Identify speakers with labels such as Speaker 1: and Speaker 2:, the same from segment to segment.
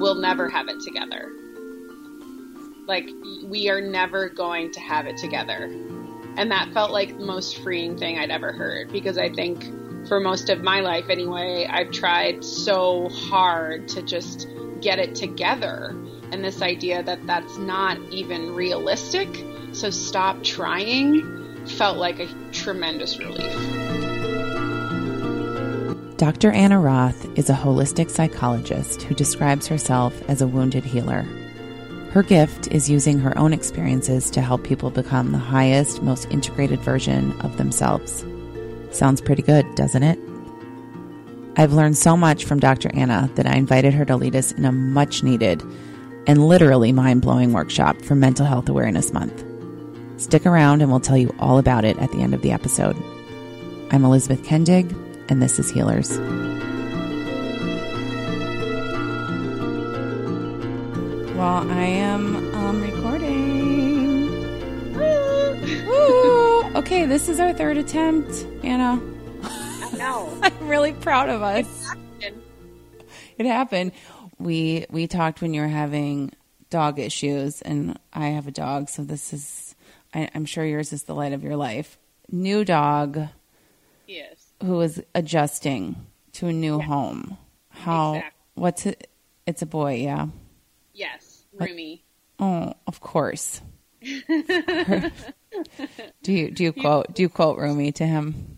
Speaker 1: we'll never have it together. Like, we are never going to have it together. And that felt like the most freeing thing I'd ever heard because I think for most of my life anyway, I've tried so hard to just get it together. And this idea that that's not even realistic, so stop trying, felt like a tremendous relief.
Speaker 2: Dr. Anna Roth is a holistic psychologist who describes herself as a wounded healer. Her gift is using her own experiences to help people become the highest, most integrated version of themselves. Sounds pretty good, doesn't it? I've learned so much from Dr. Anna that I invited her to lead us in a much needed and literally mind blowing workshop for Mental Health Awareness Month. Stick around and we'll tell you all about it at the end of the episode. I'm Elizabeth Kendig, and this is Healers. Well, I am um, recording. Woo! Okay, this is our third attempt, Anna.
Speaker 1: I know.
Speaker 2: I'm really proud of us. It happened. We we talked when you were having dog issues, and I have a dog, so this is. I, I'm sure yours is the light of your life. New dog
Speaker 1: Yes.
Speaker 2: Who is adjusting to a new
Speaker 1: Yeah.
Speaker 2: home. How?
Speaker 1: Exactly.
Speaker 2: What's it? It's a boy, yeah.
Speaker 1: Yes. Rumi.
Speaker 2: Oh, of course. do you do you quote do you quote Rumi to him?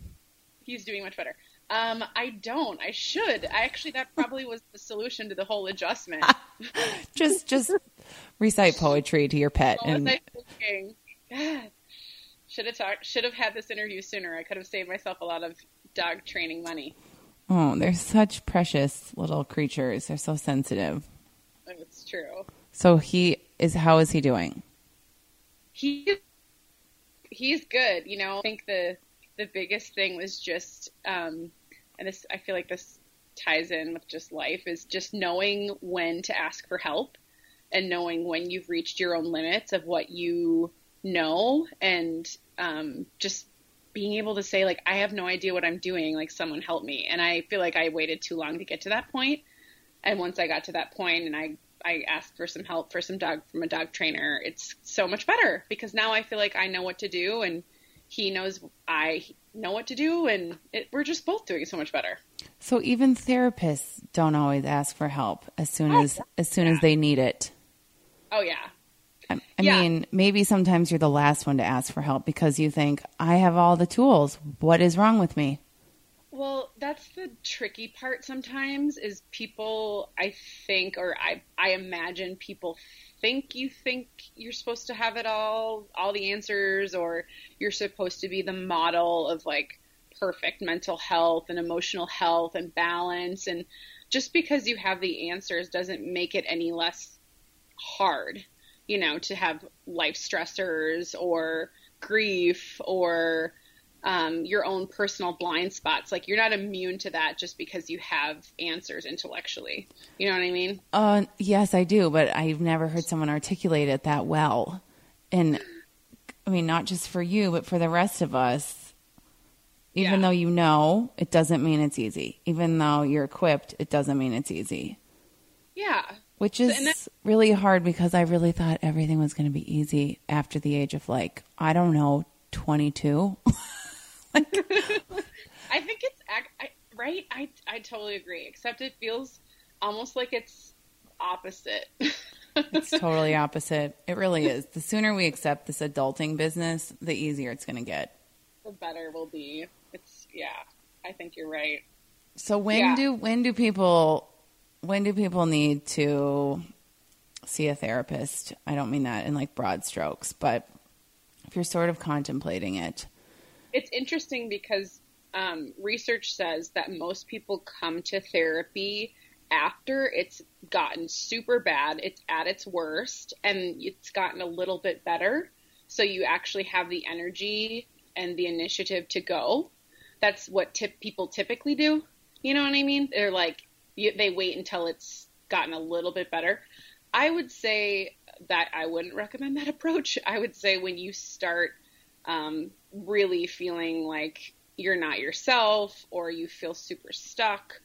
Speaker 1: He's doing much better. Um, I don't. I should. I actually, that probably was the solution to the whole adjustment.
Speaker 2: Just just recite poetry to your pet
Speaker 1: What was
Speaker 2: and
Speaker 1: I thinking? God. Should have talked. Should have had this interview sooner. I could have saved myself a lot of dog training money.
Speaker 2: oh, they're such precious little creatures. They're so sensitive.
Speaker 1: It's true.
Speaker 2: So he is how is he doing?
Speaker 1: He he's good. You know, I think the the biggest thing was just, um, and this I feel like this ties in with just life is just knowing when to ask for help and knowing when you've reached your own limits of what you know and um, just being able to say like I have no idea what I'm doing like someone help me. And I feel like I waited too long to get to that point. And once I got to that point and I I asked for some help for some dog from a dog trainer it's so much better because now I feel like I know what to do and he knows I know what to do and it, we're just both doing so much better.
Speaker 2: So even therapists don't always ask for help as soon
Speaker 1: Oh,
Speaker 2: as as soon as they need it.
Speaker 1: oh yeah
Speaker 2: I, I
Speaker 1: Yeah.
Speaker 2: mean, maybe sometimes you're the last one to ask for help because you think I have all the tools. What is wrong with me?
Speaker 1: Well, that's the tricky part sometimes is people I think or I I imagine people think you think you're supposed to have it all all the answers or you're supposed to be the model of like perfect mental health and emotional health and balance and just because you have the answers doesn't make it any less hard, you know, to have life stressors or grief or um, your own personal blind spots. Like you're not immune to that just because you have answers intellectually. You know what I mean?
Speaker 2: Uh, yes, I do, but I've never heard someone articulate it that well. And I mean, not just for you, but for the rest of us. Even
Speaker 1: Yeah.
Speaker 2: though you know, it doesn't mean it's easy. Even though you're equipped, it doesn't mean it's easy.
Speaker 1: Yeah.
Speaker 2: Which is
Speaker 1: that-
Speaker 2: really hard because I really thought everything was going to be easy after the age of like, I don't know, 22.
Speaker 1: I think it's ac- I, right. I I totally agree. Except it feels almost like it's opposite.
Speaker 2: It's totally opposite. It really is. The sooner we accept this adulting business, the easier it's going to get.
Speaker 1: the better we'll be. It's yeah. I think you're right.
Speaker 2: So when
Speaker 1: Yeah.
Speaker 2: do when do people when do people need to see a therapist? I don't mean that in like broad strokes, but if you're sort of contemplating it.
Speaker 1: It's interesting because um, research says that most people come to therapy after it's gotten super bad, it's at its worst, and it's gotten a little bit better. So you actually have the energy and the initiative to go. That's what tip people typically do. You know what I mean? They're like they wait until it's gotten a little bit better. I would say that I wouldn't recommend that approach. I would say when you start um, really feeling like you're not yourself or you feel super stuck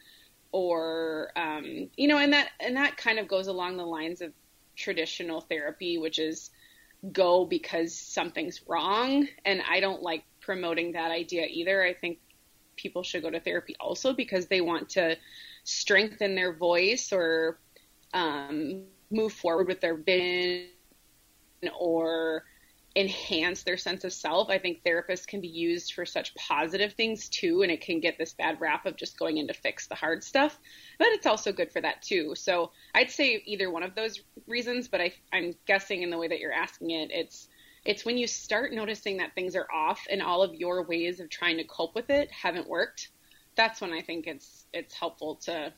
Speaker 1: or um, you know, and that and that kind of goes along the lines of traditional therapy, which is go because something's wrong. And I don't like promoting that idea either. I think people should go to therapy also because they want to strengthen their voice or um, move forward with their vision or enhance their sense of self. I think therapists can be used for such positive things too, and it can get this bad rap of just going in to fix the hard stuff. But it's also good for that too. So I'd say either one of those reasons, but I, I'm guessing in the way that you're asking it, it's it's when you start noticing that things are off and all of your ways of trying to cope with it haven't worked. That's when I think it's it's helpful to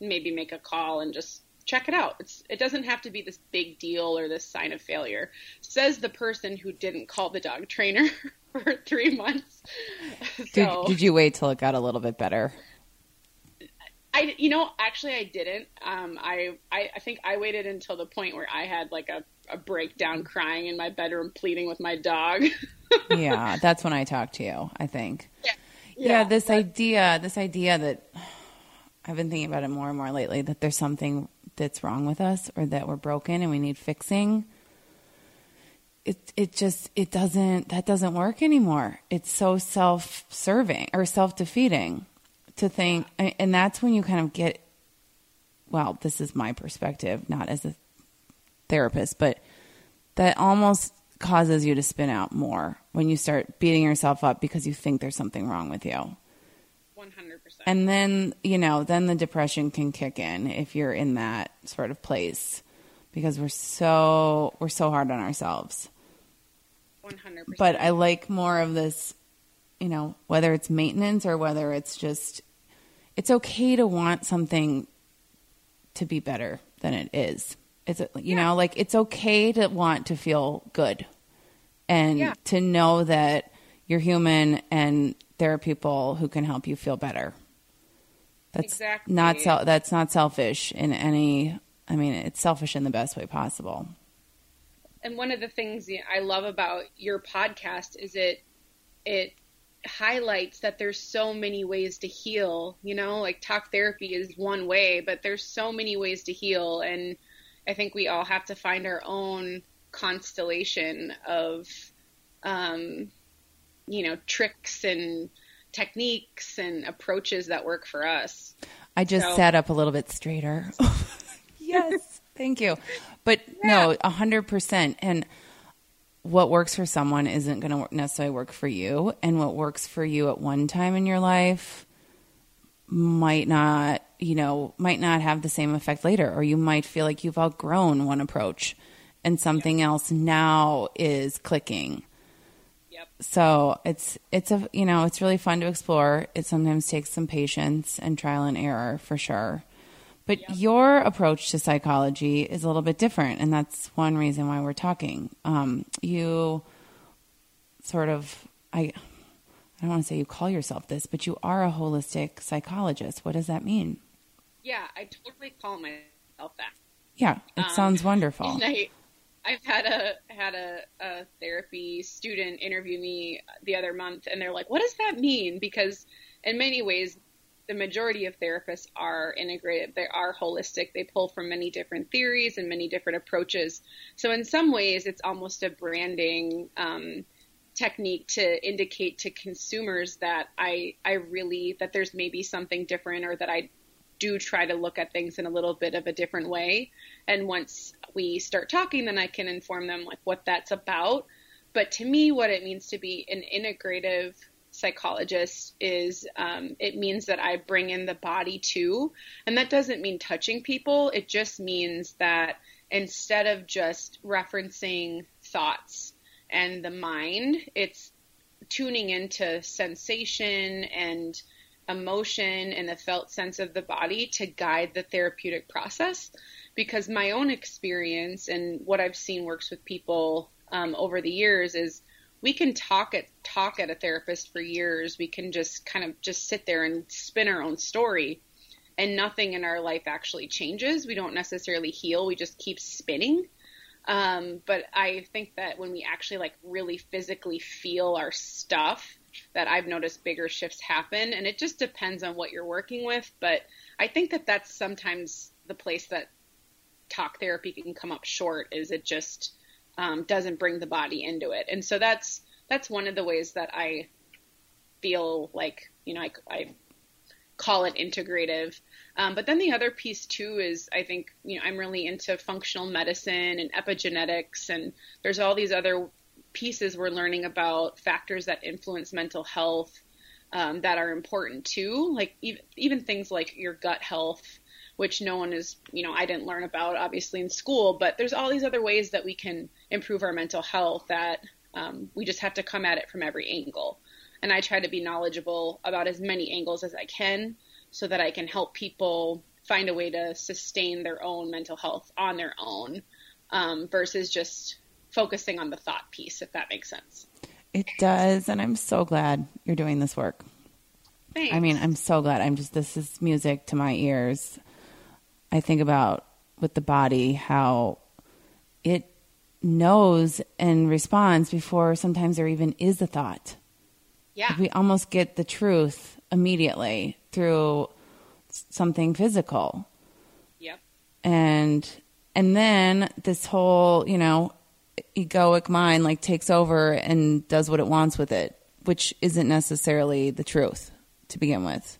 Speaker 1: maybe make a call and just check it out. It's, it doesn't have to be this big deal or this sign of failure. Says the person who didn't call the dog trainer for three months.
Speaker 2: So, did, did you wait till it got a little bit better?
Speaker 1: I, you know, actually, I didn't. Um, I, I, I think I waited until the point where I had like a, a breakdown, crying in my bedroom, pleading with my dog.
Speaker 2: yeah, that's when I talked to you. I think.
Speaker 1: Yeah,
Speaker 2: yeah, this idea, this idea that I've been thinking about it more and more lately that there's something that's wrong with us or that we're broken and we need fixing. It it just it doesn't that doesn't work anymore. It's so self-serving or self-defeating to think and that's when you kind of get well this is my perspective not as a therapist but that almost causes you to spin out more when you start beating yourself up because you think there's something wrong with you
Speaker 1: 100%.
Speaker 2: And then, you know, then the depression can kick in if you're in that sort of place because we're so we're so hard on ourselves.
Speaker 1: 100%.
Speaker 2: But I like more of this, you know, whether it's maintenance or whether it's just it's okay to want something to be better than it is. It's you yeah. know, like it's okay to want to feel good and yeah. to know that you're human and there are people who can help you feel better. That's
Speaker 1: exactly.
Speaker 2: not sel- that's not selfish in any I mean it's selfish in the best way possible.
Speaker 1: And one of the things I love about your podcast is it it highlights that there's so many ways to heal, you know, like talk therapy is one way, but there's so many ways to heal and I think we all have to find our own constellation of um, you know, tricks and techniques and approaches that work for us.
Speaker 2: I just so. sat up a little bit straighter. yes, thank you. But yeah. no, a hundred percent. And what works for someone isn't going to necessarily work for you, and what works for you at one time in your life might not, you know, might not have the same effect later, or you might feel like you've outgrown one approach, and something yeah. else now is clicking Yep. so it's it's a you know it's really fun to explore. It sometimes takes some patience and trial and error for sure. But yep. your approach to psychology is a little bit different, and that's one reason why we're talking. Um, you sort of I I don't want to say you call yourself this, but you are a holistic psychologist. What does that mean?
Speaker 1: Yeah, I totally call myself that.
Speaker 2: Yeah, it um, sounds wonderful.
Speaker 1: I, I've had a had a, a therapy student interview me the other month, and they're like, "What does that mean?" Because in many ways, the majority of therapists are integrated. They are holistic. They pull from many different theories and many different approaches. So in some ways, it's almost a branding um, technique to indicate to consumers that I I really that there's maybe something different or that I do try to look at things in a little bit of a different way. And once we start talking, then I can inform them like what that's about. But to me, what it means to be an integrative psychologist is um, it means that I bring in the body too. And that doesn't mean touching people. It just means that instead of just referencing thoughts and the mind, it's tuning into sensation and emotion and the felt sense of the body to guide the therapeutic process. Because my own experience and what I've seen works with people um, over the years is we can talk at talk at a therapist for years. We can just kind of just sit there and spin our own story, and nothing in our life actually changes. We don't necessarily heal. We just keep spinning. Um, but I think that when we actually like really physically feel our stuff that I've noticed bigger shifts happen. And it just depends on what you're working with. But I think that that's sometimes the place that talk therapy can come up short is it just um, doesn't bring the body into it. And so that's that's one of the ways that I feel like you know I, I call it integrative. Um, but then the other piece too is I think you know I'm really into functional medicine and epigenetics, and there's all these other pieces we're learning about factors that influence mental health um, that are important too, like even, even things like your gut health, which no one is, you know, I didn't learn about obviously in school, but there's all these other ways that we can improve our mental health that um, we just have to come at it from every angle. And I try to be knowledgeable about as many angles as I can so that I can help people find a way to sustain their own mental health on their own um, versus just focusing on the thought piece, if that makes sense.
Speaker 2: It does, and I'm so glad you're doing this work.
Speaker 1: Thanks.
Speaker 2: I mean, I'm so glad. I'm just this is music to my ears. I think about with the body how it knows and responds before sometimes there even is a thought.
Speaker 1: Yeah.
Speaker 2: Like we almost get the truth immediately through something physical.
Speaker 1: Yep.
Speaker 2: And and then this whole, you know, egoic mind like takes over and does what it wants with it, which isn't necessarily the truth to begin with.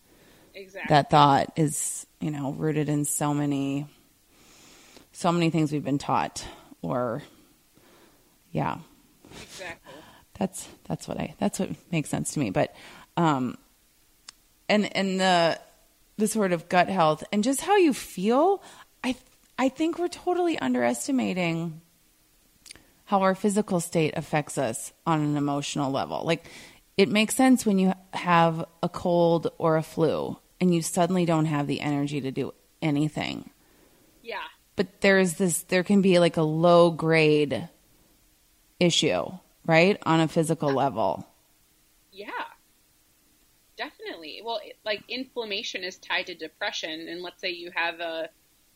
Speaker 1: Exactly.
Speaker 2: That thought is, you know, rooted in so many so many things we've been taught or yeah.
Speaker 1: Exactly.
Speaker 2: That's that's what I that's what makes sense to me. But um and and the the sort of gut health and just how you feel, I I think we're totally underestimating how our physical state affects us on an emotional level. Like it makes sense when you have a cold or a flu and you suddenly don't have the energy to do anything.
Speaker 1: Yeah.
Speaker 2: But there's this there can be like a low grade issue, right? On a physical level.
Speaker 1: Yeah. Definitely. Well, like inflammation is tied to depression, and let's say you have a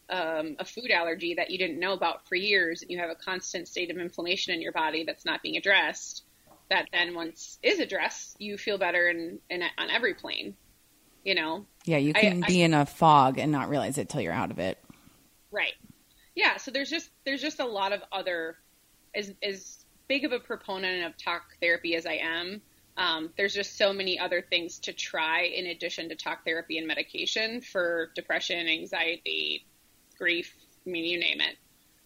Speaker 1: um, a food allergy that you didn't know about for years, and you have a constant state of inflammation in your body that's not being addressed. That then, once is addressed, you feel better in, in on every plane. You know.
Speaker 2: Yeah, you can
Speaker 1: I-
Speaker 2: be in a fog and not realize it till you're out of it.
Speaker 1: Right. Yeah. So there's just there's just a lot of other as as big of a proponent of talk therapy as I am. Um, there's just so many other things to try in addition to talk therapy and medication for depression, anxiety, grief. I mean, you name it.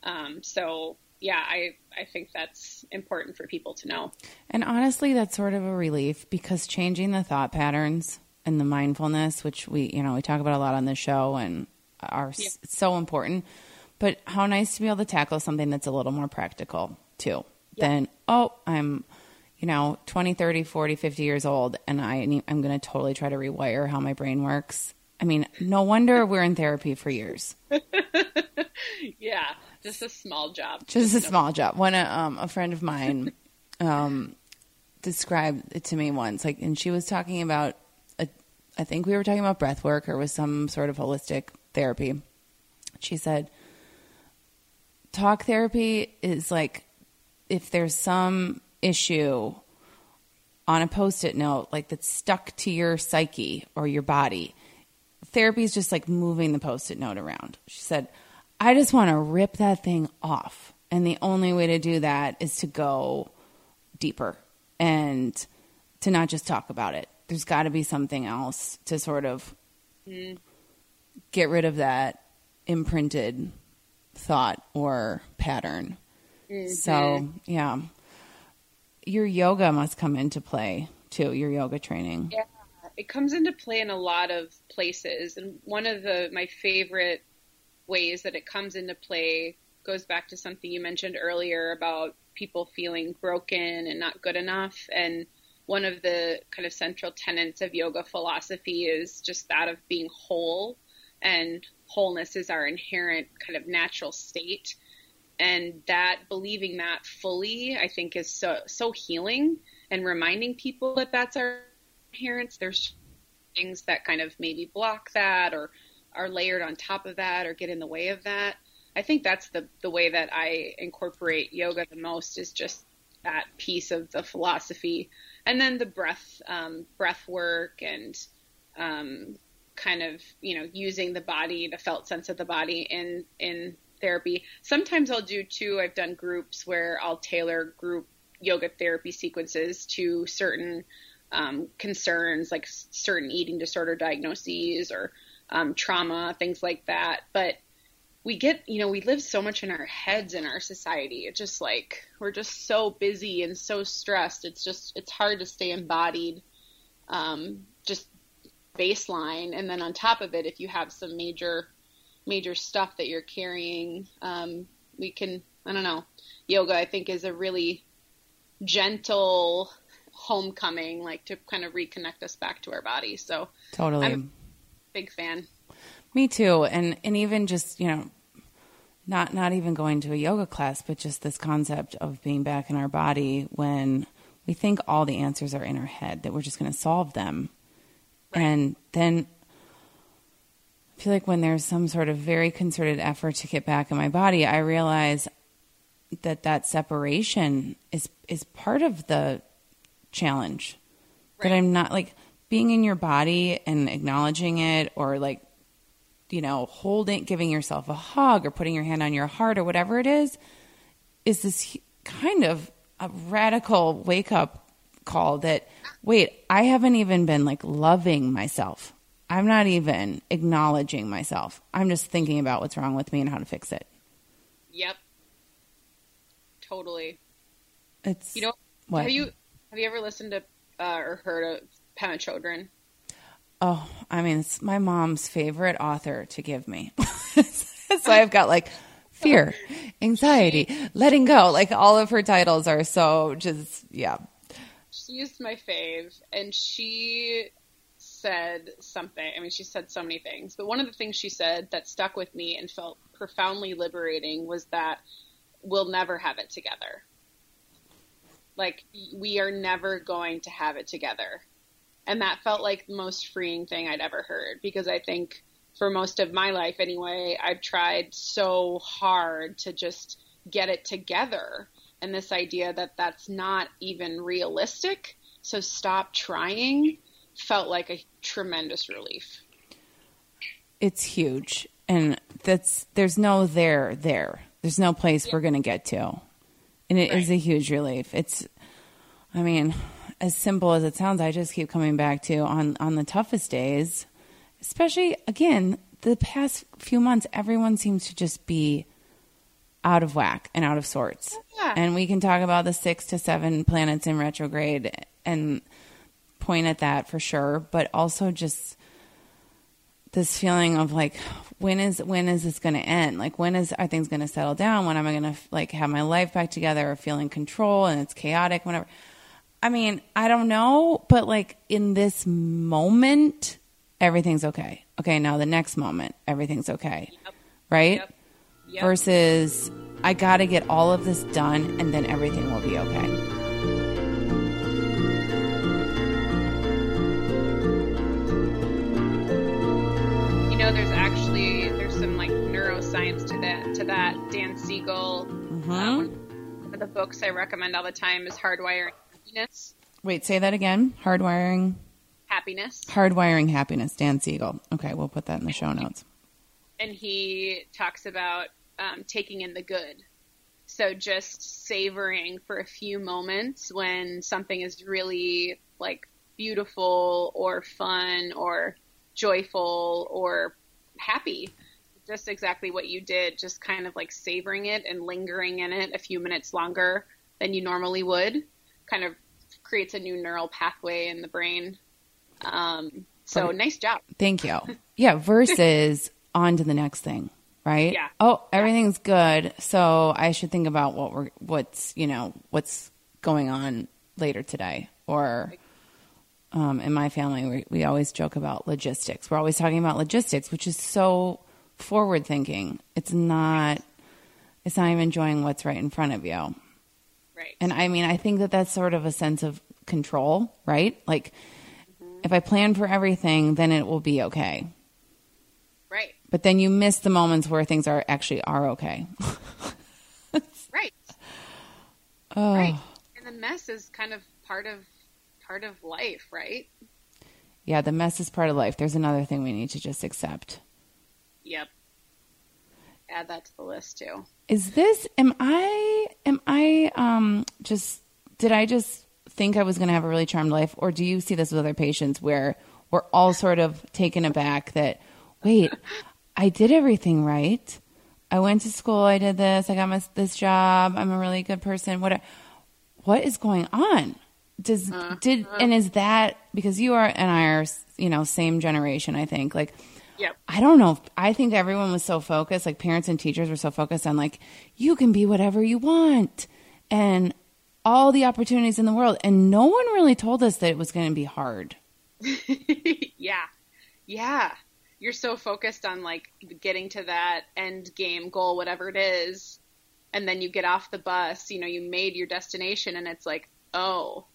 Speaker 1: Um, so yeah, I I think that's important for people to know.
Speaker 2: And honestly, that's sort of a relief because changing the thought patterns and the mindfulness, which we, you know, we talk about a lot on the show and are s so important. But how nice to be able to tackle something that's a little more practical too.
Speaker 1: Yeah.
Speaker 2: Than, oh, I'm, you know, 20, 30, 40, 50 years old and I need, I'm going to totally try to rewire how my brain works. I mean, no wonder we're in therapy for years.
Speaker 1: Yeah, just a small job.
Speaker 2: just a small job. One uh, um, a friend of mine um, described it to me once, like, and she was talking about, a, I think we were talking about breath work or was some sort of holistic therapy. She said, talk therapy is like if there's some issue on a post-it note, like that's stuck to your psyche or your body. Therapy is just like moving the post-it note around. She said, I just want to rip that thing off. And the only way to do that is to go deeper and to not just talk about it. There's got to be something else to sort of mm-hmm. get rid of that imprinted thought or pattern. Mm-hmm. So, yeah. Your yoga must come into play too, your yoga training.
Speaker 1: Yeah, it comes into play in a lot of places, and one of the my favorite ways that it comes into play goes back to something you mentioned earlier about people feeling broken and not good enough. And one of the kind of central tenets of yoga philosophy is just that of being whole, and wholeness is our inherent kind of natural state. And that believing that fully, I think, is so so healing and reminding people that that's our inherent. There's things that kind of maybe block that or are layered on top of that or get in the way of that. I think that's the the way that I incorporate yoga the most is just that piece of the philosophy. and then the breath um, breath work and um, kind of you know using the body, the felt sense of the body in in therapy. Sometimes I'll do too. I've done groups where I'll tailor group yoga therapy sequences to certain um, concerns, like certain eating disorder diagnoses or um, trauma, things like that. But we get, you know, we live so much in our heads in our society. It's just like we're just so busy and so stressed. It's just it's hard to stay embodied. Um, just baseline, and then on top of it, if you have some major major stuff that you're carrying, um, we can. I don't know. Yoga, I think, is a really gentle homecoming, like to kind of reconnect us back to our body. So
Speaker 2: totally,
Speaker 1: I'm a big fan.
Speaker 2: Me too, and and even just you know, not not even going to a yoga class, but just this concept of being back in our body when we think all the answers are in our head that we're just going to solve them, right. and then I feel like when there's some sort of very concerted effort to get back in my body, I realize that that separation is is part of the challenge. Right. That I'm not like being in your body and acknowledging it or like you know, holding, giving yourself a hug or putting your hand on your heart or whatever it is, is this kind of a radical wake up call that, wait, I haven't even been like loving myself. I'm not even acknowledging myself. I'm just thinking about what's wrong with me and how to fix it.
Speaker 1: Yep. Totally.
Speaker 2: It's
Speaker 1: you know what? have you have you ever listened to uh, or heard of Pema Chodron?
Speaker 2: Oh, I mean, it's my mom's favorite author to give me. so I've got like fear, anxiety, letting go. Like all of her titles are so just, yeah.
Speaker 1: She's my fave. And she said something. I mean, she said so many things, but one of the things she said that stuck with me and felt profoundly liberating was that we'll never have it together. Like, we are never going to have it together and that felt like the most freeing thing I'd ever heard because I think for most of my life anyway, I've tried so hard to just get it together. And this idea that that's not even realistic, so stop trying, felt like a tremendous relief.
Speaker 2: It's huge. And that's there's no there there. There's no place yeah. we're going to get to. And it right. is a huge relief. It's I mean, as simple as it sounds, I just keep coming back to on on the toughest days, especially again the past few months. Everyone seems to just be out of whack and out of sorts. Oh, yeah. And we can talk about the six to seven planets in retrograde and point at that for sure, but also just this feeling of like when is when is this going to end like when is are things going to settle down when am i going to like have my life back together or feel in control and it's chaotic whenever I mean, I don't know, but like in this moment, everything's okay. Okay, now the next moment, everything's okay. Yep. Right? Yep. Yep. Versus, I got to get all of this done and then everything will be okay.
Speaker 1: Know, there's actually there's some like neuroscience to that. To that, Dan Siegel. Mm-hmm. Um, one of the books I recommend all the time is Hardwiring happiness.
Speaker 2: Wait, say that again. Hardwiring
Speaker 1: happiness.
Speaker 2: Hardwiring happiness. Dan Siegel. Okay, we'll put that in the show notes.
Speaker 1: And he talks about um, taking in the good. So just savoring for a few moments when something is really like beautiful or fun or joyful or happy. Just exactly what you did, just kind of like savoring it and lingering in it a few minutes longer than you normally would kind of creates a new neural pathway in the brain. Um, so nice job.
Speaker 2: Thank you. Yeah. Versus on to the next thing, right?
Speaker 1: Yeah.
Speaker 2: Oh, everything's good. So I should think about what we're, what's, you know, what's going on later today or, um, in my family, we, we always joke about logistics. We're always talking about logistics, which is so forward thinking. It's not, it's not even enjoying what's right in front of you.
Speaker 1: Right.
Speaker 2: And I mean, I think that that's sort of a sense of control, right? Like, mm-hmm. if I plan for everything, then it will be okay.
Speaker 1: Right.
Speaker 2: But then you miss the moments where things are actually are okay.
Speaker 1: right.
Speaker 2: Oh.
Speaker 1: Right. And the mess is kind of part of part of life, right?
Speaker 2: Yeah, the mess is part of life. There's another thing we need to just accept.
Speaker 1: Yep. Add that to the list too.
Speaker 2: Is this am I am I um just did I just think I was going to have a really charmed life or do you see this with other patients where we're all sort of taken aback that wait, I did everything right. I went to school, I did this, I got my, this job, I'm a really good person. What what is going on? Does uh, did uh, and is that because you are and I are you know same generation? I think like
Speaker 1: Yep.
Speaker 2: I don't know. I think everyone was so focused, like parents and teachers were so focused on like you can be whatever you want and all the opportunities in the world, and no one really told us that it was going to be hard.
Speaker 1: yeah, yeah. You're so focused on like getting to that end game goal, whatever it is, and then you get off the bus. You know, you made your destination, and it's like, oh,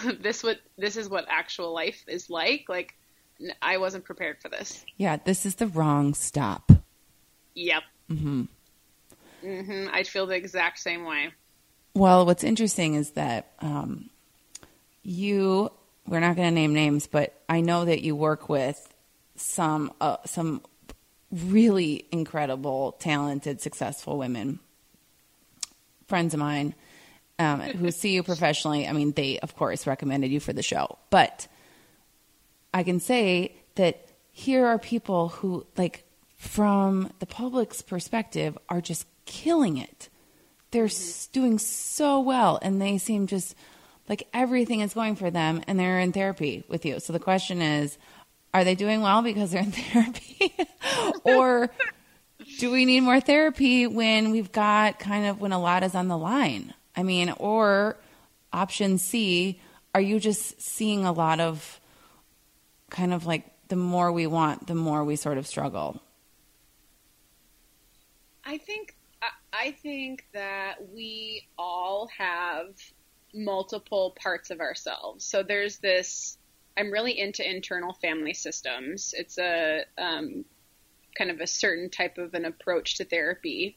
Speaker 1: this what this is what actual life is like. Like I wasn't prepared for this.
Speaker 2: Yeah, this is the wrong stop.
Speaker 1: Yep. Mhm. Mhm. I feel the exact same way.
Speaker 2: Well, what's interesting is that um, you. We're not going to name names, but I know that you work with some uh, some really incredible, talented, successful women, friends of mine, um, who see you professionally. I mean, they of course recommended you for the show, but I can say that here are people who, like, from the public's perspective, are just killing it. They're mm-hmm. doing so well, and they seem just like everything is going for them, and they're in therapy with you. So the question is, are they doing well because they're in therapy, or do we need more therapy when we've got kind of when a lot is on the line? I mean, or option C, are you just seeing a lot of kind of like the more we want, the more we sort of struggle?
Speaker 1: I think I think that we all have multiple parts of ourselves. So there's this. I'm really into internal family systems. It's a um, kind of a certain type of an approach to therapy,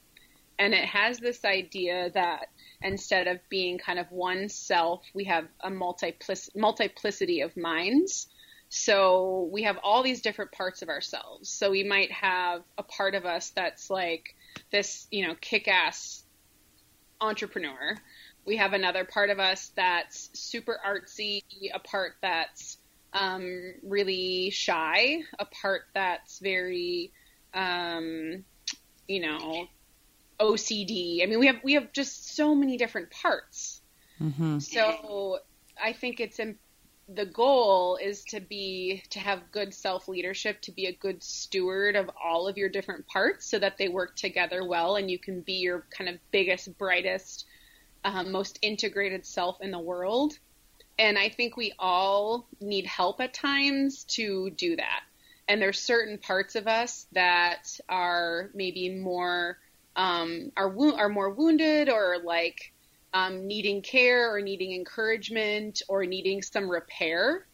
Speaker 1: and it has this idea that instead of being kind of one self, we have a multiplic- multiplicity of minds. So we have all these different parts of ourselves. So we might have a part of us that's like this, you know, kick ass entrepreneur. We have another part of us that's super artsy, a part that's um, really shy, a part that's very, um, you know, OCD. I mean, we have we have just so many different parts. Mm-hmm. So I think it's important the goal is to be to have good self leadership to be a good steward of all of your different parts so that they work together well and you can be your kind of biggest brightest um, most integrated self in the world and i think we all need help at times to do that and there's certain parts of us that are maybe more um, are wo- are more wounded or like um, needing care or needing encouragement or needing some repair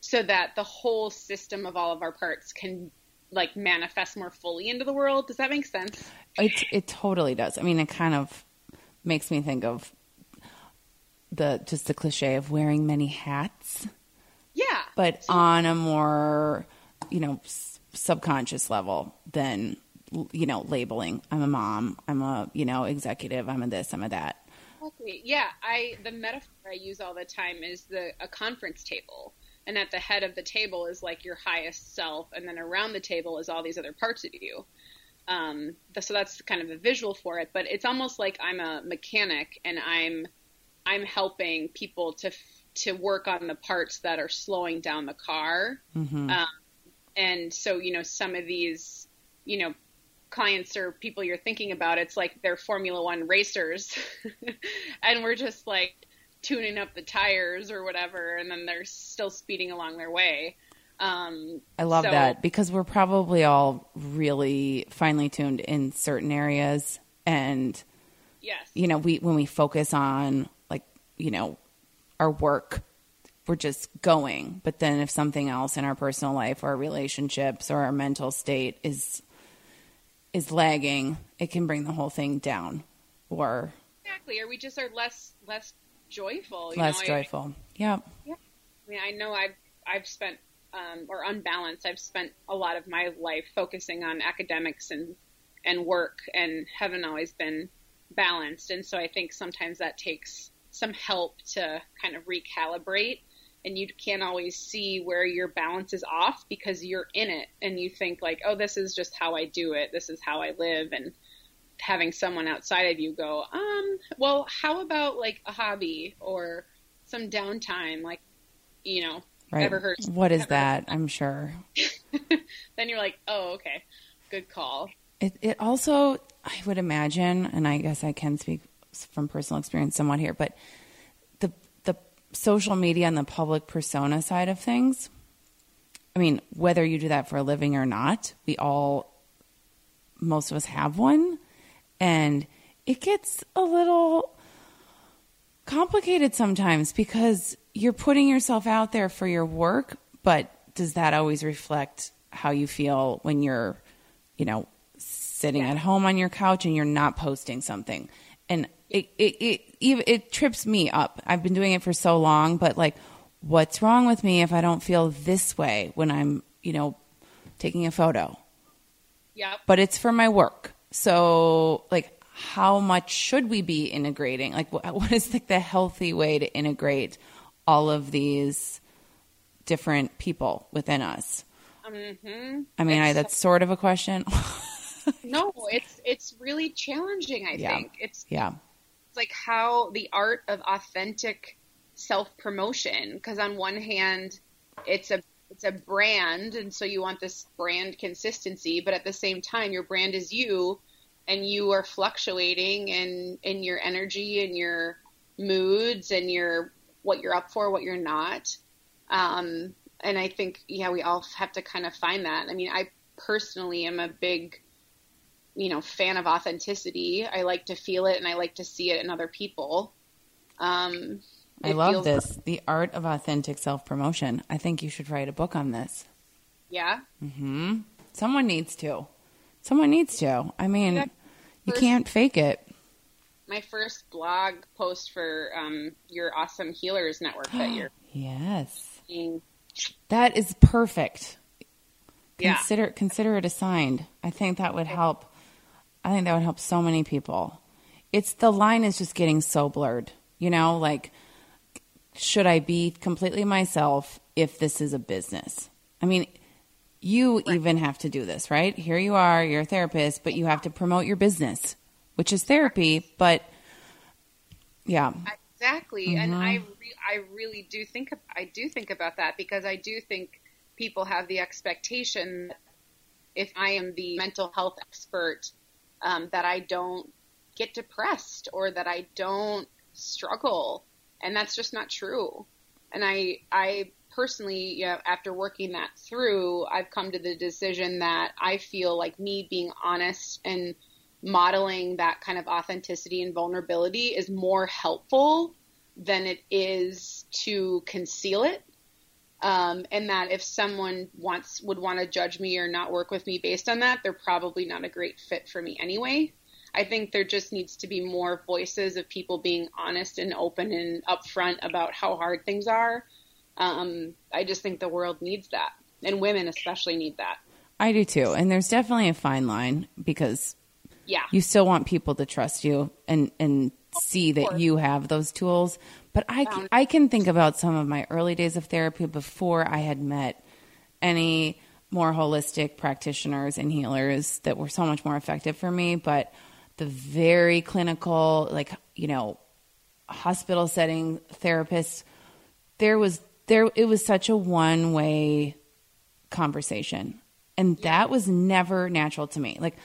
Speaker 1: so that the whole system of all of our parts can like manifest more fully into the world. Does that make sense?
Speaker 2: It it totally does. I mean, it kind of makes me think of the just the cliche of wearing many hats.
Speaker 1: Yeah.
Speaker 2: But on a more, you know, subconscious level than you know, labeling. I'm a mom, I'm a, you know, executive, I'm a this, I'm a that.
Speaker 1: Exactly. Yeah, I the metaphor I use all the time is the a conference table, and at the head of the table is like your highest self, and then around the table is all these other parts of you. Um, so that's kind of a visual for it, but it's almost like I'm a mechanic and I'm I'm helping people to to work on the parts that are slowing down the car. Mm-hmm. Um, and so you know some of these you know clients or people you're thinking about, it's like they're Formula One racers, and we're just like tuning up the tires or whatever, and then they're still speeding along their way. Um,
Speaker 2: I love so, that because we're probably all really finely tuned in certain areas, and
Speaker 1: yes,
Speaker 2: you know, we when we focus on like you know our work we're just going. But then if something else in our personal life or our relationships or our mental state is is lagging, it can bring the whole thing down. Or
Speaker 1: exactly, or we just are less less joyful.
Speaker 2: less know? joyful. I,
Speaker 1: yeah. I mean, I know I've I've spent um, or unbalanced. I've spent a lot of my life focusing on academics and and work, and haven't always been balanced. And so I think sometimes that takes some help to kind of recalibrate. And you can't always see where your balance is off because you're in it, and you think like, oh, this is just how I do it. This is how I live, and having someone outside of you go, um, well, how about like a hobby or some downtime, like, you know,
Speaker 2: Right.
Speaker 1: ever heard?
Speaker 2: What is that? I'm sure.
Speaker 1: then you're like, oh, okay, good call.
Speaker 2: It, it also, I would imagine, and I guess I can speak from personal experience somewhat here, but social media and the public persona side of things. I mean, whether you do that for a living or not, we all, most of us have one, and it gets a little complicated sometimes because you're putting yourself out there for your work, but does that always reflect how you feel when you're, you know, sitting
Speaker 1: Yeah.
Speaker 2: at home on your couch and you're not posting something? And it it it it trips me up. I've been doing it for so long, but like what's wrong with me if I don't feel this way when I'm, you know, taking a photo?
Speaker 1: Yep.
Speaker 2: but it's for my work. So, like, how much should we be integrating? Like, what, what is like the healthy way to integrate all of these different people within us?
Speaker 1: hmm
Speaker 2: I mean, I, that's sort of a question.
Speaker 1: No, it's it's really challenging. I
Speaker 2: Yeah.
Speaker 1: think it's
Speaker 2: yeah,
Speaker 1: like how the art of authentic self promotion. Because on one hand, it's a it's a brand, and so you want this brand consistency, but at the same time, your brand is you, and you are fluctuating in in your energy and your moods and your what you're up for, what you're not. Um, and I think yeah, we all have to kind of find that. I mean, I personally am a big you know fan of authenticity. I like to feel it and I like to see it in other people. Um,
Speaker 2: I love
Speaker 1: feels-
Speaker 2: this. The art of authentic self promotion. I think you should write a book on this.
Speaker 1: Yeah,
Speaker 2: Hmm. Someone needs to. Someone needs to. I mean,
Speaker 1: Yeah.
Speaker 2: you
Speaker 1: First-
Speaker 2: can't fake it.
Speaker 1: my first blog post for um, your awesome healers network that you're
Speaker 2: Yes,
Speaker 1: being.
Speaker 2: that is perfect.
Speaker 1: Yeah,
Speaker 2: consider consider it assigned. I think that would help. I think that would help so many people. It's the line is just getting so blurred. You know, like should I be completely myself if this is a business? I mean, you even have to do this, right? Here you are, you're a therapist, but you have to promote your business, which is therapy, but yeah.
Speaker 1: exactly. And
Speaker 2: Mm-hmm.
Speaker 1: I re- I really do think I do think about that because I do think people have the expectation that if I am the mental health expert, um, that I don't get depressed or that I don't struggle, and that's just not true. And I I personally, you know, after working that through, I've come to the decision that I feel like me being honest and modeling that kind of authenticity and vulnerability is more helpful than it is to conceal it. Um, and that if someone wants would want to judge me or not work with me based on that, they're probably not a great fit for me anyway. I think there just needs to be more voices of people being honest and open and upfront about how hard things are. Um, I just think the world needs that, and women especially need that.
Speaker 2: I do too. And there's definitely a fine line because
Speaker 1: Yeah,
Speaker 2: you still want people to trust you and and see that you have those tools. But I can,
Speaker 1: um,
Speaker 2: I can think about some of my early days of therapy before I had met any more holistic practitioners and healers that were so much more effective for me. But the very clinical like you know hospital setting therapists there was there it was such a one way conversation. And that was never natural to me. Like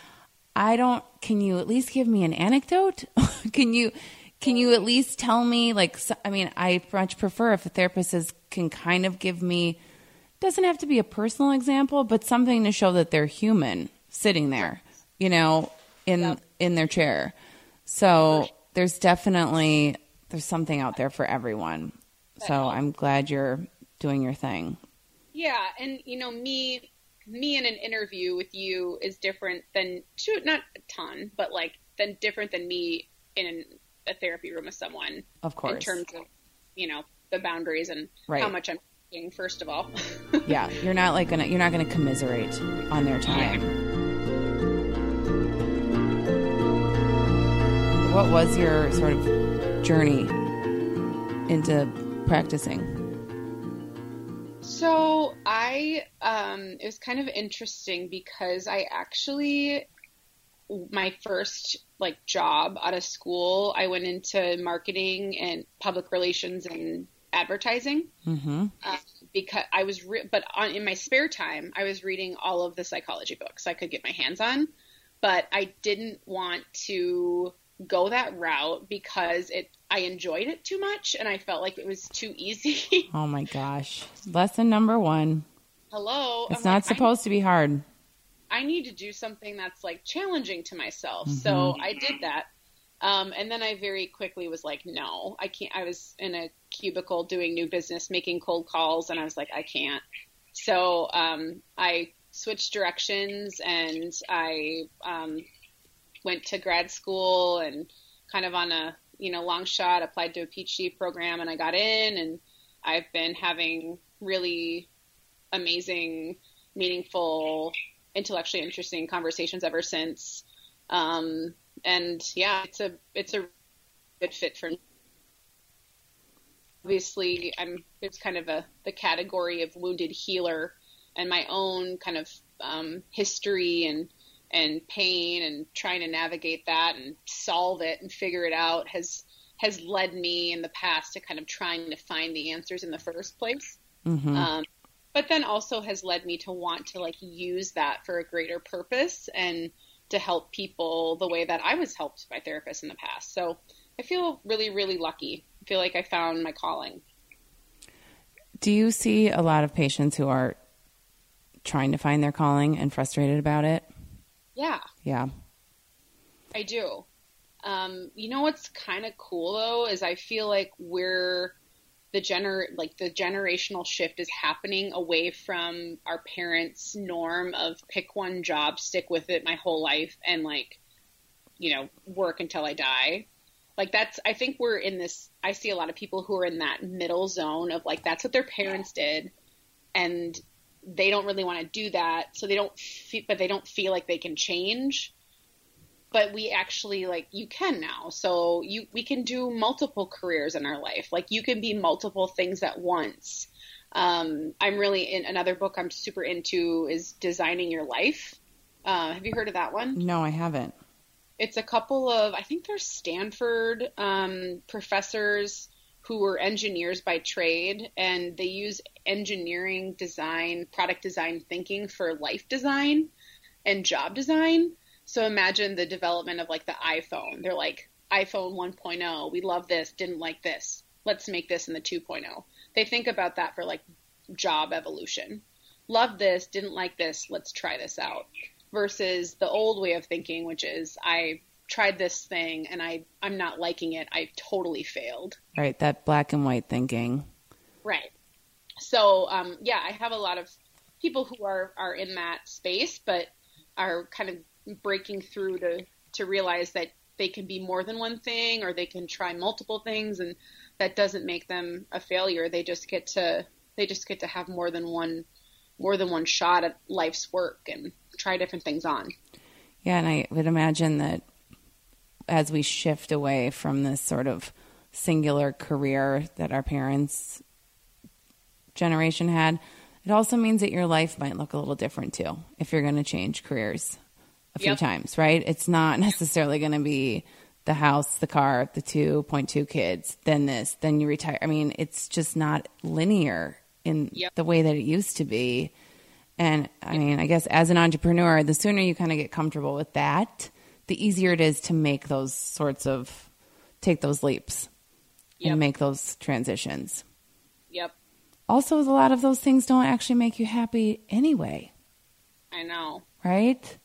Speaker 2: i don't can you at least give me an anecdote? Can you can you at least tell me like so- i mean i much prefer if a therapist is, can kind of give me doesn't have to be a personal example but something to show that they're human sitting there you know in in their chair. So there's definitely there's something out there for everyone. So i'm glad you're doing your thing.
Speaker 1: Yeah, and you know, me me in an interview with you is different than to not a ton, but like than different than me in a therapy room with someone
Speaker 2: of course
Speaker 1: in terms of you know the boundaries and
Speaker 2: Right.
Speaker 1: how much I'm working first of all.
Speaker 2: yeah, you're not like gonna you're not gonna commiserate on their time. What was your sort of journey into practicing?
Speaker 1: So I, um, it was kind of interesting because I actually, my first like job out of school, I went into marketing and public relations and advertising.
Speaker 2: Mm-hmm.
Speaker 1: Uh, because I was, re- but on, in my spare time, I was reading all of the psychology books I could get my hands on, but I didn't want to go that route because it I enjoyed it too much and I felt like it was too easy.
Speaker 2: oh my gosh. Lesson number 1.
Speaker 1: Hello.
Speaker 2: It's I'm not like, supposed I, to be hard.
Speaker 1: I need to do something that's like challenging to myself. Mm-hmm. So I did that. Um, and then I very quickly was like, no, I can't. I was in a cubicle doing new business, making cold calls, and I was like, I can't. So um, I switched directions and I um, went to grad school and kind of on a you know long shot applied to a PhD program and I got in and I've been having really amazing, meaningful, intellectually interesting conversations ever since. Um, and yeah, it's a it's a good fit for me. Obviously, I'm it's kind of a the category of wounded healer, and my own kind of um, history and and pain and trying to navigate that and solve it and figure it out has has led me in the past to kind of trying to find the answers in the first place. Mm-hmm. Um, but then also has led me to want to like use that for a greater purpose and to help people the way that I was helped by therapists in the past. So I feel really, really lucky. I feel like I found my calling.
Speaker 2: Do you see a lot of patients who are trying to find their calling and frustrated about it?
Speaker 1: Yeah.
Speaker 2: Yeah.
Speaker 1: I do. Um, you know what's kind of cool though is I feel like we're the gener like the generational shift is happening away from our parents' norm of pick one job, stick with it my whole life, and like you know work until I die. Like that's I think we're in this. I see a lot of people who are in that middle zone of like that's what their parents did, and they don't really want to do that, so they don't. Fe- but they don't feel like they can change. But we actually like you can now, so you we can do multiple careers in our life. Like you can be multiple things at once. Um, I'm really in another book I'm super into is designing your life. Uh, have you heard of that one?
Speaker 2: No, I haven't.
Speaker 1: It's a couple of I think they're Stanford um, professors who were engineers by trade and they use engineering design, product design thinking for life design and job design. So imagine the development of like the iPhone. They're like iPhone 1.0, we love this, didn't like this. Let's make this in the 2.0. They think about that for like job evolution. Love this, didn't like this, let's try this out. Versus the old way of thinking, which is I tried this thing and I I'm not liking it. I totally failed.
Speaker 2: Right, that black and white thinking.
Speaker 1: Right. So um, yeah, I have a lot of people who are are in that space, but are kind of breaking through to to realize that they can be more than one thing or they can try multiple things and that doesn't make them a failure. They just get to they just get to have more than one more than one shot at life's work and try different things on.
Speaker 2: Yeah and i would imagine that as we shift away from this sort of singular career that our parents generation had it also means that your life might look a little different too if you're going to change careers a few yep. times right it's not necessarily going to be the house the car the 2.2 kids then this then you retire i mean it's just not linear in yep. the way that it used to be and i mean i guess as an entrepreneur the sooner you kind of get comfortable with that the easier it is to make those sorts of take those leaps yep. and make those transitions.
Speaker 1: Yep.
Speaker 2: Also, a lot of those things don't actually make you happy anyway.
Speaker 1: I know.
Speaker 2: Right?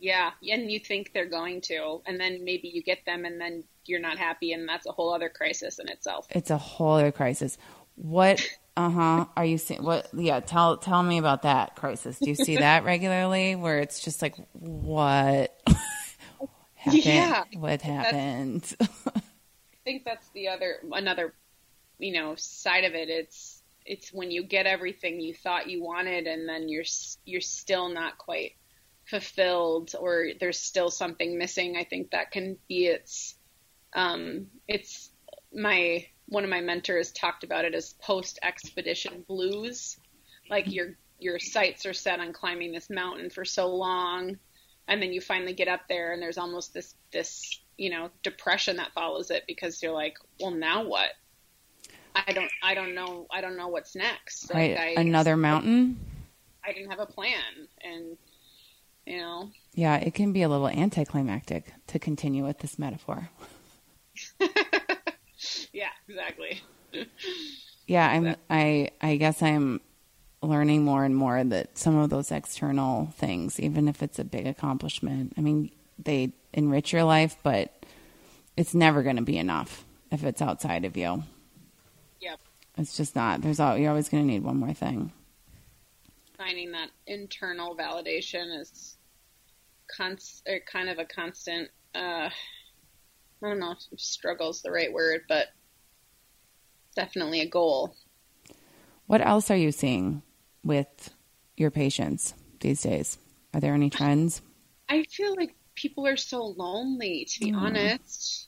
Speaker 1: Yeah, and you think they're going to, and then maybe you get them, and then you're not happy, and that's a whole other crisis in itself.
Speaker 2: It's a whole other crisis. What? Uh huh. Are you seeing what? Yeah. Tell tell me about that crisis. Do you see that regularly, where it's just like, what? happened? Yeah, what happened?
Speaker 1: I think that's the other another, you know, side of it. It's it's when you get everything you thought you wanted and then you're you're still not quite fulfilled or there's still something missing. I think that can be its um, it's my one of my mentors talked about it as post expedition blues. Like your your sights are set on climbing this mountain for so long and then you finally get up there and there's almost this this you know depression that follows it because you're like well now what i don't i don't know i don't know what's next.
Speaker 2: Right I, another mountain?
Speaker 1: I didn't have a plan and you know.
Speaker 2: Yeah it can be a little anticlimactic to continue with this metaphor.
Speaker 1: Yeah exactly.
Speaker 2: Yeah i'm i i guess i'm learning more and more that some of those external things, even if it's a big accomplishment, I mean, they enrich your life, but it's never going to be enough if it's outside of you. It's just not. There's all, you're always going to need one more thing.
Speaker 1: Finding that internal validation is const, kind of a constant. Uh, I don't know if struggle is the right word, but definitely a goal.
Speaker 2: What else are you seeing with your patients these days? Are there any trends?
Speaker 1: I feel like people are so lonely, to be mm. honest.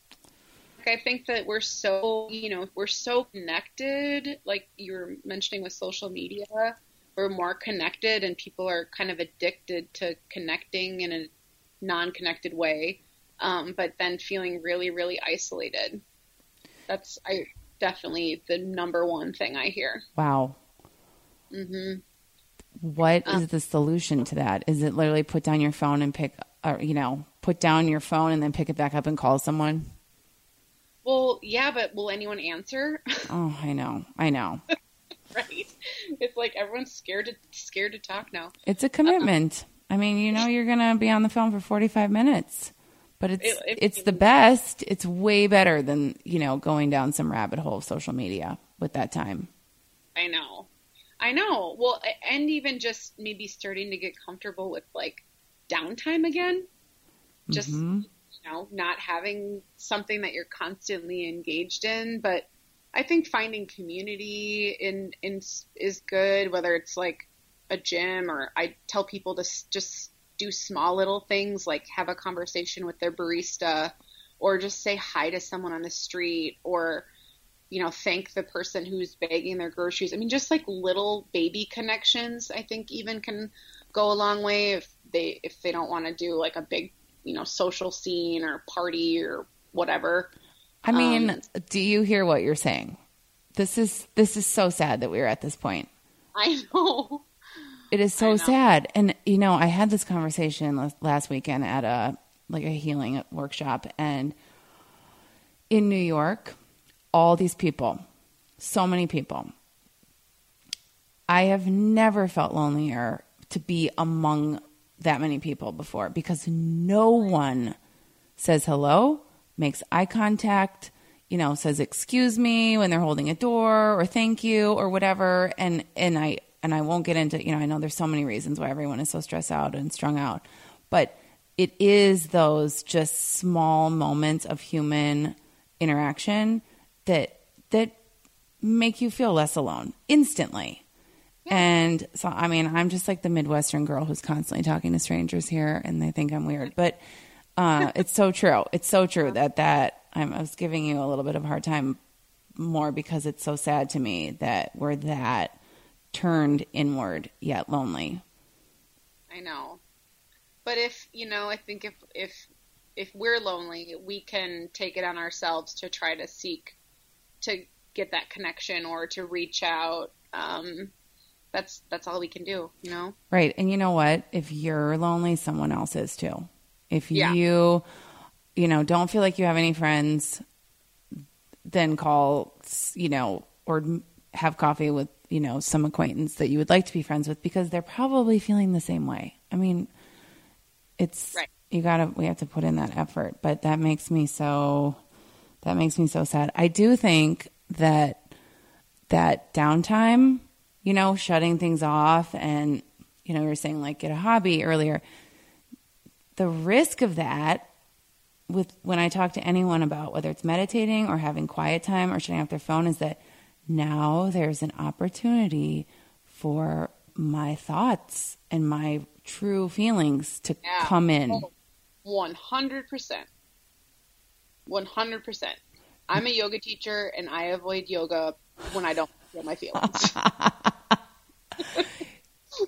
Speaker 1: I think that we're so, you know, we're so connected, like you were mentioning with social media, we're more connected and people are kind of addicted to connecting in a non connected way, um, but then feeling really, really isolated. That's, I, definitely the number one thing I hear.
Speaker 2: Wow.
Speaker 1: Mm-hmm.
Speaker 2: What um, is the solution to that? Is it literally put down your phone and pick, or you know, put down your phone and then pick it back up and call someone?
Speaker 1: Well, yeah, but will anyone answer?
Speaker 2: oh, I know, I know.
Speaker 1: right? It's like everyone's scared to scared to talk now.
Speaker 2: It's a commitment. I mean, you know, you're gonna be on the phone for 45 minutes but it's it, it, it's the best. It's way better than you know going down some rabbit hole of social media with that time.
Speaker 1: I know, I know. Well, and even just maybe starting to get comfortable with like downtime again. Just mm-hmm. You know, not having something that you're constantly engaged in, but I think finding community in in is good. Whether it's like a gym or I tell people to just do small little things like have a conversation with their barista or just say hi to someone on the street or you know thank the person who's bagging their groceries i mean just like little baby connections i think even can go a long way if they if they don't want to do like a big you know social scene or party or whatever.
Speaker 2: I mean um, do you hear what you're saying? This is this is so sad that we're at this point.
Speaker 1: I know.
Speaker 2: It is so sad. And you know, I had this conversation last weekend at a like a healing workshop. And in New York, all these people, so many people. I have never felt lonelier to be among that many people before because no one says hello, makes eye contact, you know, says excuse me when they're holding a door or thank you or whatever and and I and I won't get into, you know, I know there's so many reasons why everyone is so stressed out and strung out, but it is those just small moments of human interaction that that make you feel less alone instantly. Yeah. And so, I mean, I'm just like the Midwestern girl who's constantly talking to strangers here, and they think I'm weird. But uh, it's so true. It's so true that that I'm, I was giving you a little bit of a hard time more because it's so sad to me that we're that turned inward yet lonely.
Speaker 1: I know. But if, you know, I think if if if we're lonely, we can take it on ourselves to try to seek to get that connection or to reach out. Um, that's that's all we can do, you know.
Speaker 2: Right. And you know what? If you're lonely, someone else is too. If yeah. you you know, don't feel like you have any friends, then call, you know, or have coffee with you know, some acquaintance that you would like to be friends with because they're probably feeling the same way. I mean, it's right. you gotta we have to put in that effort, but that makes me so that makes me so sad. I do think that that downtime, you know, shutting things off and you know, you were saying like get a hobby earlier. The risk of that with when I talk to anyone about whether it's meditating or having quiet time or shutting off their phone is that now there's an opportunity for my thoughts and my true feelings to
Speaker 1: Yeah.
Speaker 2: come in.
Speaker 1: Oh, One hundred percent. One hundred percent. I'm a yoga teacher, and I avoid yoga when I don't my feelings.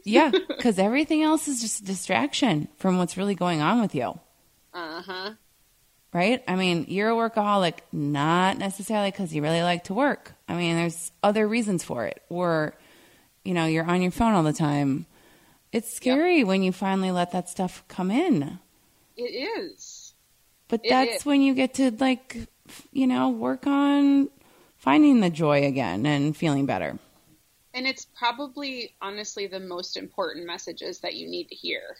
Speaker 2: Yeah, because everything else is just a distraction from what's really going on with you.
Speaker 1: Uh huh.
Speaker 2: right? I mean, you're a workaholic not necessarily because you really like to work. I mean, there's other reasons for it. Or, you know, you're on your phone all the time. It's scary when you finally let that stuff come in.
Speaker 1: It is.
Speaker 2: But
Speaker 1: It
Speaker 2: that's
Speaker 1: is.
Speaker 2: when you get to, like, you know, work on finding the joy again and feeling better.
Speaker 1: And it's probably, honestly, the most important messages that you need to hear.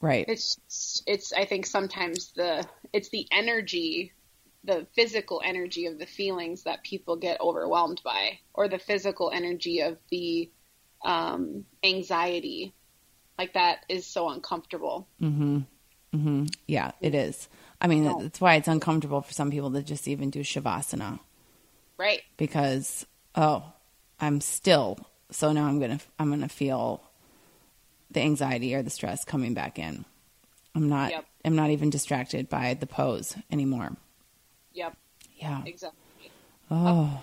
Speaker 2: Right.
Speaker 1: It's, it's. I think sometimes the it's the energy, the physical energy of the feelings that people get overwhelmed by, or the physical energy of the um, anxiety, like that is so uncomfortable.
Speaker 2: hmm hmm Yeah, it is. I mean,
Speaker 1: No.
Speaker 2: that's why it's uncomfortable for some people to just even do Shavasana.
Speaker 1: Right.
Speaker 2: because oh i'm still so now i'm gonna i'm gonna feel the anxiety or the stress coming back in i'm not
Speaker 1: Yep.
Speaker 2: i'm not even distracted by the pose anymore
Speaker 1: Yep.
Speaker 2: yeah
Speaker 1: Exactly.
Speaker 2: oh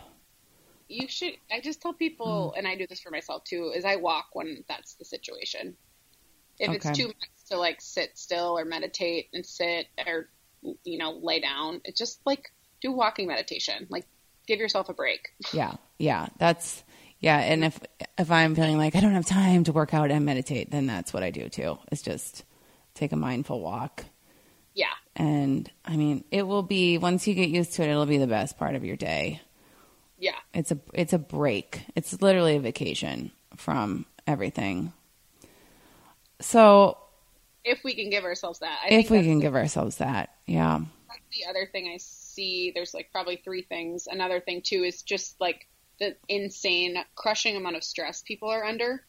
Speaker 1: you should i just tell people
Speaker 2: Mm.
Speaker 1: and i do this for myself too is i walk when that's the situation if
Speaker 2: Okay.
Speaker 1: it's too much to like sit still or meditate and sit or you know lay down it's just like do walking meditation. Like give yourself a break.
Speaker 2: Yeah yeah that's yeah and if if i'm feeling like i don't have time to work out and meditate then that's what i do too it's just take a mindful walk.
Speaker 1: Yeah.
Speaker 2: And i mean it will be once you get used to it it'll be the best part of your day.
Speaker 1: Yeah.
Speaker 2: It's a it's a break. It's literally a vacation from everything. So
Speaker 1: if we can give ourselves that I
Speaker 2: if
Speaker 1: think
Speaker 2: we can give ourselves that, yeah,
Speaker 1: that's the other thing I see. There's like probably three things. Another thing too is just like the insane, crushing amount of stress people are under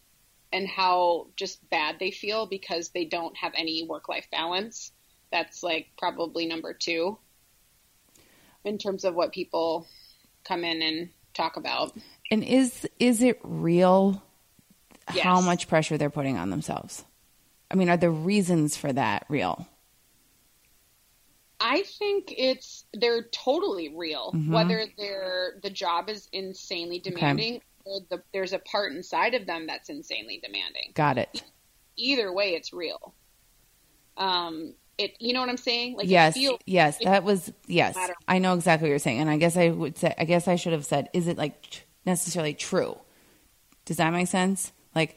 Speaker 1: and how just bad they feel because they don't have any work life balance. That's like probably number two in terms of what people come in and talk about.
Speaker 2: and is is it real? How much pressure they're putting on themselves? I mean, are the reasons for that real?
Speaker 1: I think it's they're totally real.
Speaker 2: Mhm.
Speaker 1: Whether they're the job is insanely demanding or the, there's a part inside of them that's insanely demanding.
Speaker 2: Got it.
Speaker 1: Either way, it's real. Um, it you know what I'm saying? Like it
Speaker 2: yes,
Speaker 1: feels-
Speaker 2: yes, that was yes. I know exactly what you're saying, and I guess I would say I guess I should have said, is it like necessarily true? Does that make sense? Like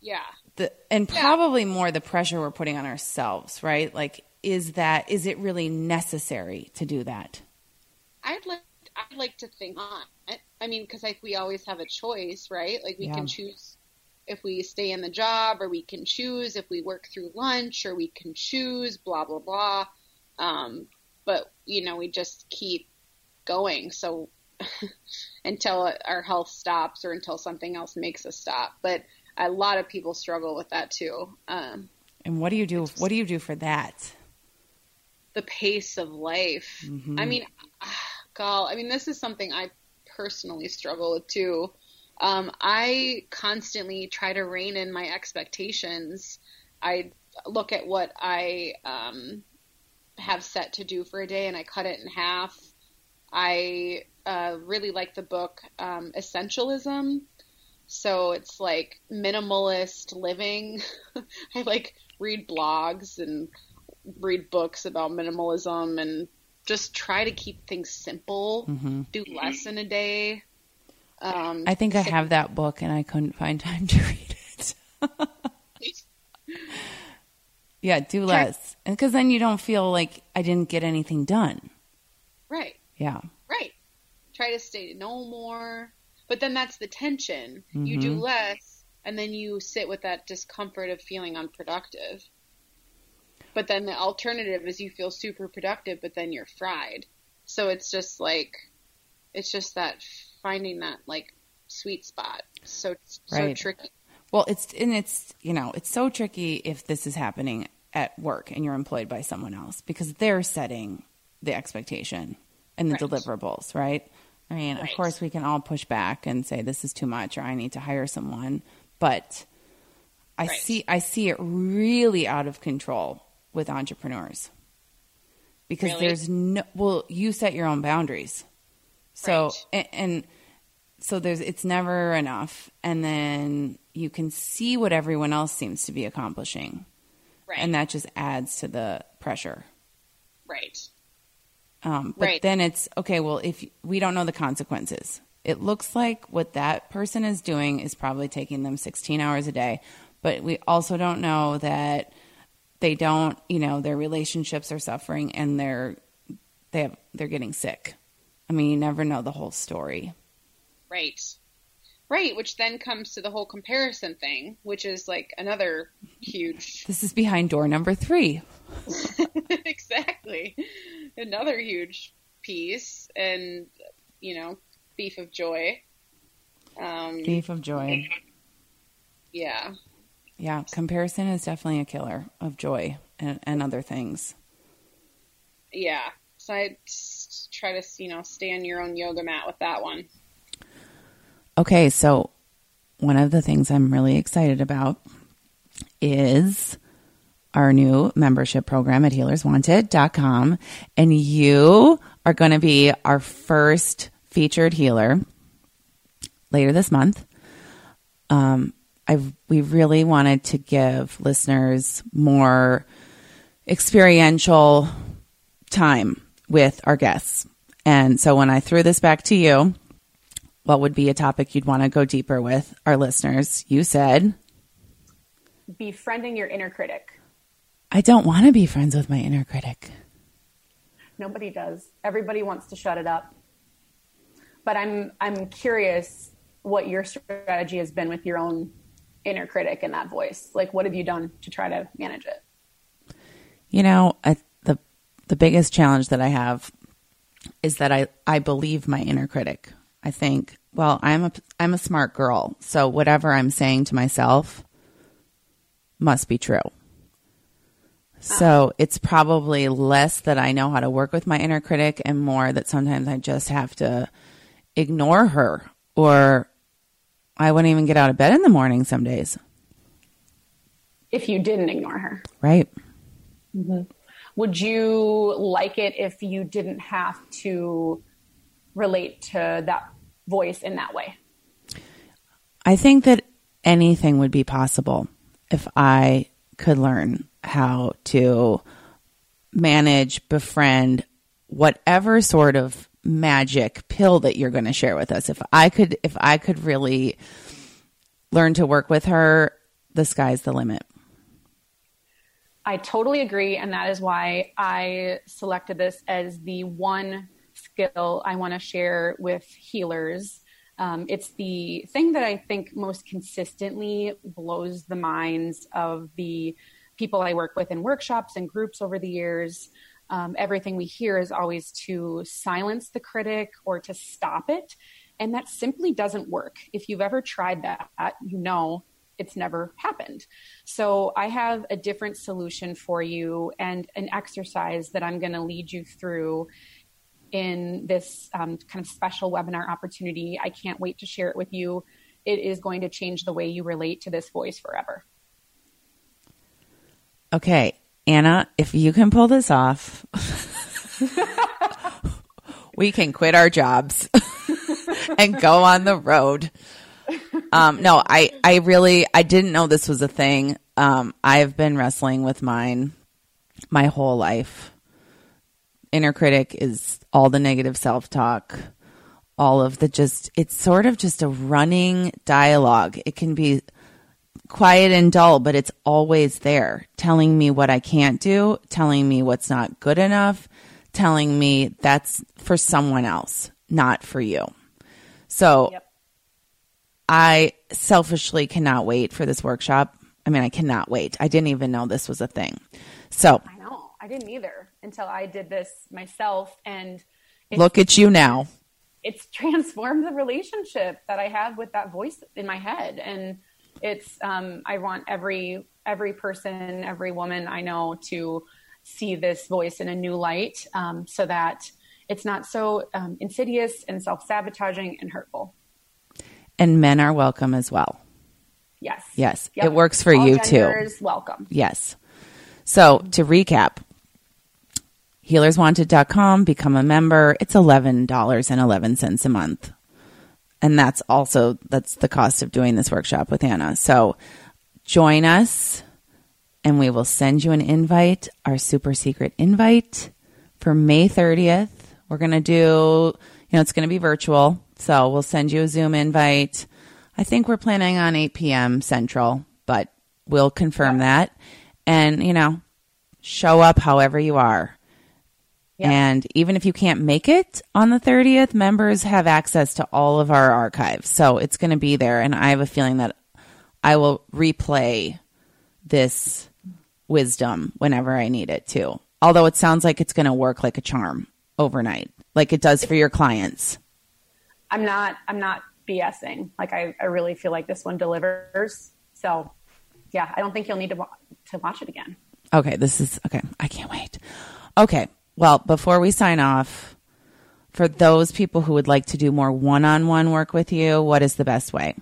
Speaker 1: yeah,
Speaker 2: the and
Speaker 1: Yeah.
Speaker 2: probably more the pressure we're putting on ourselves, right? Like, is that is it really necessary to do that?
Speaker 1: I'd like I'd like to think not. I, I mean, because like we always have a choice, right? Like we
Speaker 2: Yeah.
Speaker 1: can choose if we stay in the job, or we can choose if we work through lunch, or we can choose blah blah blah. Um, but you know, we just keep going. So until our health stops, or until something else makes us stop. But a lot of people struggle with that too. Um,
Speaker 2: And what do you do? What do you do for that?
Speaker 1: the pace of life.
Speaker 2: Mhm.
Speaker 1: I mean, God, I mean, this is something I personally struggle with too. Um, I constantly try to rein in my expectations. I look at what I um, have set to do for a day and I cut it in half. I uh, really like the book um, Essentialism. So it's like minimalist living. I like read blogs and read books about minimalism and just try to keep things simple.
Speaker 2: hmm
Speaker 1: Do less in a day. Um,
Speaker 2: I think I have that book, and I couldn't find time to read it. yeah, do less, and because then you don't feel like I didn't get anything done.
Speaker 1: Right,
Speaker 2: Yeah,
Speaker 1: right. Try to stay no more. But then that's the tension. You do
Speaker 2: Mhm.
Speaker 1: less, and then you sit with that discomfort of feeling unproductive. But then the alternative is you feel super productive, but then you're fried. So it's just like, it's just that finding that like sweet spot. So so tricky.
Speaker 2: Well, it's and it's you know it's so tricky if this is happening at work and you're employed by someone else because they're setting the expectation and the
Speaker 1: Right.
Speaker 2: deliverables, right? I mean,
Speaker 3: Right.
Speaker 2: of course, we can all push back and say this is too much or I need to hire someone, but I
Speaker 3: Right.
Speaker 2: see I see it really out of control with entrepreneurs because
Speaker 3: Really?
Speaker 2: there's no well, you set your own boundaries, so
Speaker 3: Right.
Speaker 2: and, and so there's it's never enough, and then you can see what everyone else seems to be accomplishing,
Speaker 3: Right.
Speaker 2: and that just adds to the pressure.
Speaker 3: right.
Speaker 2: Um, but
Speaker 3: Right.
Speaker 2: then it's okay. Well, if we don't know the consequences, it looks like what that person is doing is probably taking them 16 hours a day. But we also don't know that they don't, you know, their relationships are suffering and they're they have they're getting sick. I mean, you never know the whole story.
Speaker 3: Right. Right, which then comes to the whole comparison thing, which is like another huge
Speaker 2: This is behind door number three.
Speaker 3: exactly. Another huge piece and you know, thief of joy. Um
Speaker 2: Thief of joy.
Speaker 3: yeah.
Speaker 2: Yeah, comparison is definitely a killer of joy and, and other things.
Speaker 3: Yeah. So I try to, you know, stay on your own yoga mat with that one.
Speaker 2: Okay, so one of the things I'm really excited about is our new membership program at healerswanted.com. And you are going to be our first featured healer later this month. Um, I we really wanted to give listeners more experiential time with our guests. And so when I threw this back to you, what would be a topic you'd want to go deeper with our listeners? You said,
Speaker 1: befriending your inner critic.
Speaker 2: I don't want to be friends with my inner critic.
Speaker 1: Nobody does. Everybody wants to shut it up. But I'm I'm curious what your strategy has been with your own inner critic and that voice. Like what have you done to try to manage it?
Speaker 2: You know, I, the the biggest challenge that I have is that I I believe my inner critic. I think, well, I'm a I'm a smart girl, so whatever I'm saying to myself must be true. So it's probably less that I know how to work with my inner critic and more that sometimes I just have to ignore her or I wouldn't even get out of bed in the morning some days.
Speaker 1: If you didn't ignore her.
Speaker 2: Right. Mm-hmm.
Speaker 1: Would you like it if you didn't have to relate to that voice in that way?
Speaker 2: I think that anything would be possible if I could learn how to manage, befriend whatever sort of magic pill that you're going to share with us. If I could if I could really learn to work with her, the sky's the limit.
Speaker 1: I totally agree. And that is why I selected this as the one skill I want to share with healers. Um, it's the thing that I think most consistently blows the minds of the people I work with in workshops and groups over the years. Um, everything we hear is always to silence the critic or to stop it. And that simply doesn't work. If you've ever tried that, you know it's never happened. So I have a different solution for you and an exercise that I'm going to lead you through in this um, kind of special webinar opportunity. I can't wait to share it with you. It is going to change the way you relate to this voice forever.
Speaker 2: Okay, Anna, if you can pull this off, we can quit our jobs and go on the road. Um, no, I, I really, I didn't know this was a thing. Um, I've been wrestling with mine my whole life. Inner critic is all the negative self talk, all of the just, it's sort of just a running dialogue. It can be quiet and dull, but it's always there telling me what I can't do, telling me what's not good enough, telling me that's for someone else, not for you. So
Speaker 1: Yep.
Speaker 2: I selfishly cannot wait for this workshop. I mean, I cannot wait. I didn't even know this was a thing. So
Speaker 1: I didn't either until I did this myself. And it's,
Speaker 2: look at you now.
Speaker 1: it's transformed the relationship that I have with that voice in my head. And it's, um, I want every, every person, every woman I know to see this voice in a new light um, so that it's not so um, insidious and self sabotaging and hurtful.
Speaker 2: And men are welcome as well.
Speaker 1: Yes.
Speaker 2: Yes.
Speaker 1: Yep.
Speaker 2: It works for
Speaker 1: All
Speaker 2: you too.
Speaker 1: Welcome.
Speaker 2: Yes. So to recap, healerswanted.com, become a member. It's $11.11 a month. And that's also, that's the cost of doing this workshop with Anna. So join us and we will send you an invite, our super secret invite for May 30th. We're going to do, you know, it's going to be virtual. So we'll send you a Zoom invite. I think we're planning on 8 p.m. Central, but we'll confirm that. And, you know, show up however you are. And even if you can't make it on the 30th, members have access to all of our archives. So it's going to be there. And I have a feeling that I will replay this wisdom whenever I need it too. Although it sounds like it's going to work like a charm overnight, like it does for your clients.
Speaker 1: I'm not I'm not BSing. Like I, I really feel like this one delivers. So yeah, I don't think you'll need to wa- to watch it again.
Speaker 2: Okay, this is okay. I can't wait. Okay, well, before we sign off, for those people who would like to do more one on one work with you, what is the best way?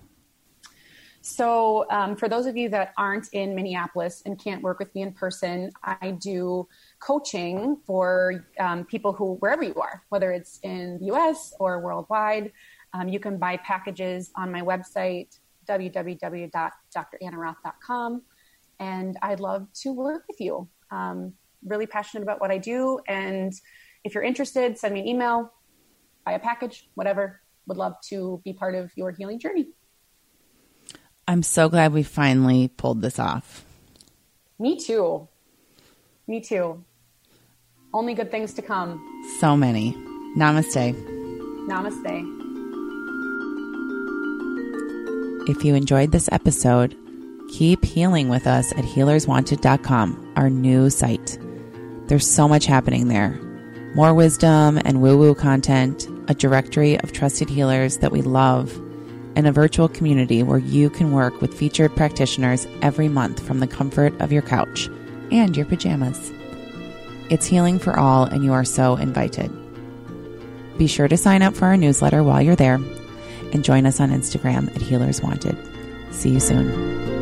Speaker 1: So, um, for those of you that aren't in Minneapolis and can't work with me in person, I do coaching for um, people who, wherever you are, whether it's in the US or worldwide. Um, you can buy packages on my website, www.drannaroth.com. And I'd love to work with you. Really passionate about what I do. And if you're interested, send me an email, buy a package, whatever. Would love to be part of your healing journey.
Speaker 2: I'm so glad we finally pulled this off.
Speaker 1: Me too. Me too. Only good things to come.
Speaker 2: So many. Namaste.
Speaker 1: Namaste.
Speaker 2: If you enjoyed this episode, keep healing with us at healerswanted.com, our new site. There's so much happening there. More wisdom and woo woo content, a directory of trusted healers that we love, and a virtual community where you can work with featured practitioners every month from the comfort of your couch and your pajamas. It's healing for all, and you are so invited. Be sure to sign up for our newsletter while you're there and join us on Instagram at Healers Wanted. See you soon.